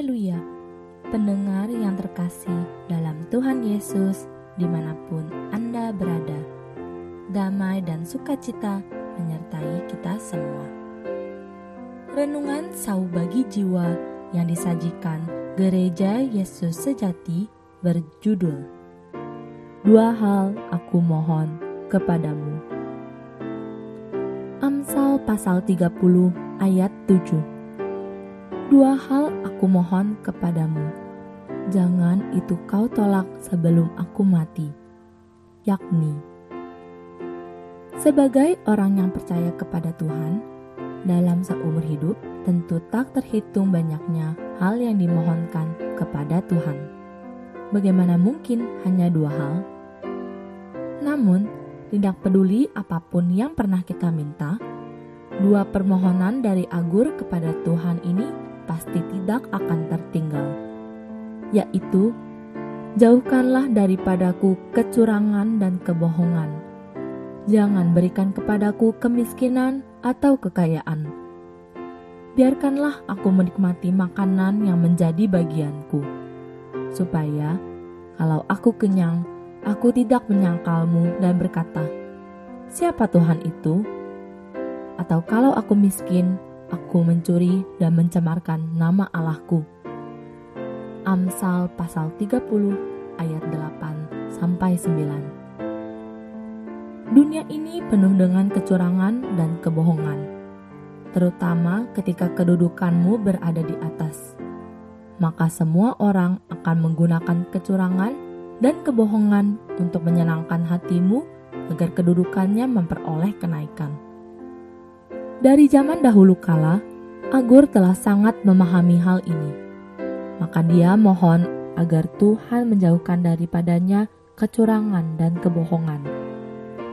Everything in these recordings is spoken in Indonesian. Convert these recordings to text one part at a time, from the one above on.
Haleluya! Pendengar yang terkasih dalam Tuhan Yesus, di mana pun Anda berada, damai dan sukacita menyertai kita semua. Renungan sau bagi jiwa yang disajikan Gereja Yesus Sejati berjudul Dua hal aku mohon kepadamu. Amsal pasal 30 ayat 7 Dua hal aku mohon kepadamu. Jangan itu kau tolak sebelum aku mati. Yakni, sebagai orang yang percaya kepada Tuhan, dalam seumur hidup tentu tak terhitung banyaknya hal yang dimohonkan kepada Tuhan. Bagaimana mungkin hanya dua hal? Namun, tidak peduli apa pun yang pernah kita minta, dua permohonan dari Agur kepada Tuhan ini pasti tidak akan tertinggal, yaitu jauhkanlah daripadaku kecurangan dan kebohongan. Jangan berikan kepadaku kemiskinan atau kekayaan. Biarkanlah aku menikmati makanan yang menjadi bagianku, supaya kalau aku kenyang, aku tidak menyangkalmu dan berkata, "Siapa Tuhan itu?" Atau kalau aku miskin, aku mencuri dan mencemarkan nama Allahku. Amsal pasal 30 ayat 8 sampai 9. Dunia ini penuh dengan kecurangan dan kebohongan, terutama ketika kedudukanmu berada di atas. Maka semua orang akan menggunakan kecurangan dan kebohongan untuk menyenangkan hatimu agar kedudukannya memperoleh kenaikan. Dari zaman dahulu kala, Agur telah sangat memahami hal ini. Maka dia mohon agar Tuhan menjauhkan daripadanya kecurangan dan kebohongan.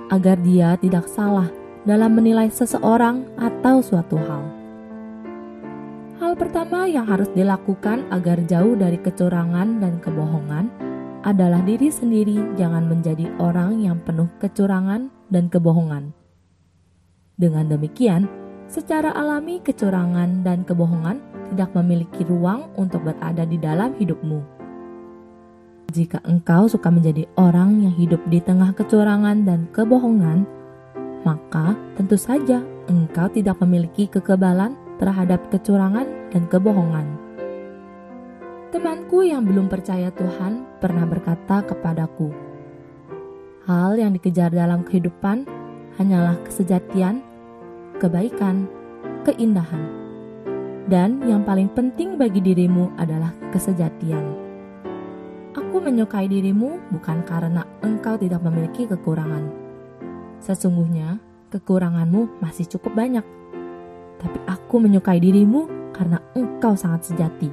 Agar dia tidak salah dalam menilai seseorang atau suatu hal. Hal pertama yang harus dilakukan agar jauh dari kecurangan dan kebohongan adalah diri sendiri jangan menjadi orang yang penuh kecurangan dan kebohongan. Dengan demikian, secara alami kecurangan dan kebohongan tidak memiliki ruang untuk berada di dalam hidupmu. Jika engkau suka menjadi orang yang hidup di tengah kecurangan dan kebohongan, maka tentu saja engkau tidak memiliki kekebalan terhadap kecurangan dan kebohongan. Temanku yang belum percaya Tuhan pernah berkata kepadaku, "Hal yang dikejar dalam kehidupan hanyalah kesejatian kebaikan, keindahan, dan yang paling penting bagi dirimu adalah kesejatian. Aku menyukai dirimu bukan karena engkau tidak memiliki kekurangan. Sesungguhnya, kekuranganmu masih cukup banyak. Tapi aku menyukai dirimu karena engkau sangat sejati.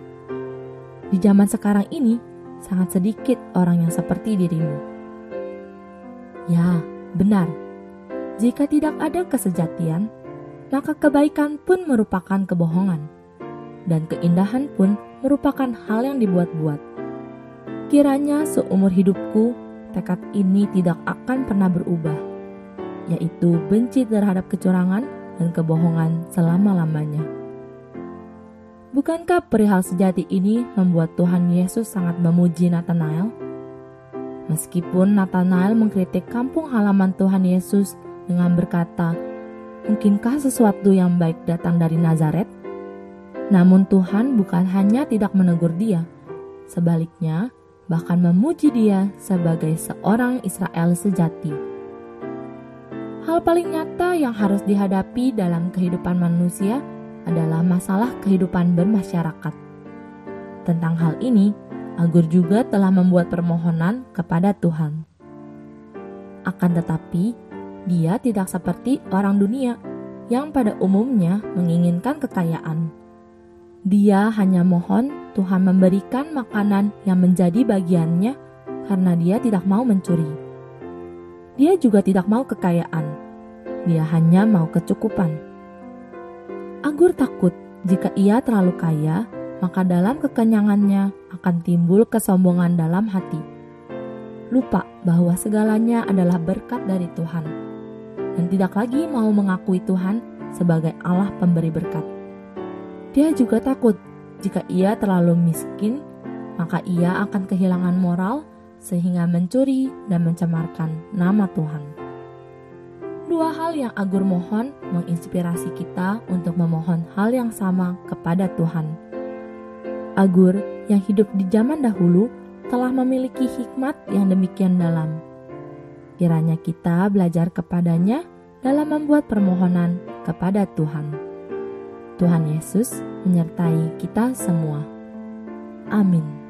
Di zaman sekarang ini, sangat sedikit orang yang seperti dirimu. Ya, benar. Jika tidak ada kesejatian, maka kebaikan pun merupakan kebohongan, dan keindahan pun merupakan hal yang dibuat-buat. Kiranya seumur hidupku, tekad ini tidak akan pernah berubah, yaitu benci terhadap kecurangan dan kebohongan selama-lamanya. Bukankah perihal sejati ini membuat Tuhan Yesus sangat memuji Nathanael? Meskipun Nathanael mengkritik kampung halaman Tuhan Yesus dengan berkata Mungkinkah sesuatu yang baik datang dari Nazaret? Namun Tuhan bukan hanya tidak menegur dia, sebaliknya bahkan memuji dia sebagai seorang Israel sejati. Hal paling nyata yang harus dihadapi dalam kehidupan manusia adalah masalah kehidupan bermasyarakat. Tentang hal ini, Agur juga telah membuat permohonan kepada Tuhan. Akan tetapi, dia tidak seperti orang dunia yang pada umumnya menginginkan kekayaan. Dia hanya mohon Tuhan memberikan makanan yang menjadi bagiannya karena dia tidak mau mencuri. Dia juga tidak mau kekayaan. Dia hanya mau kecukupan. Anggur takut jika ia terlalu kaya, maka dalam kekenyangannya akan timbul kesombongan dalam hati. Lupa bahwa segalanya adalah berkat dari Tuhan dan tidak lagi mau mengakui Tuhan sebagai Allah pemberi berkat. Dia juga takut Jika ia terlalu miskin, maka ia akan kehilangan moral sehingga mencuri dan mencemarkan nama Tuhan. Dua hal yang Agur mohon menginspirasi kita untuk memohon hal yang sama kepada Tuhan. Agur yang hidup di zaman dahulu telah memiliki hikmat yang demikian dalam. Kiranya kita belajar kepadanya dalam membuat permohonan kepada Tuhan. Tuhan Yesus menyertai kita semua. Amin.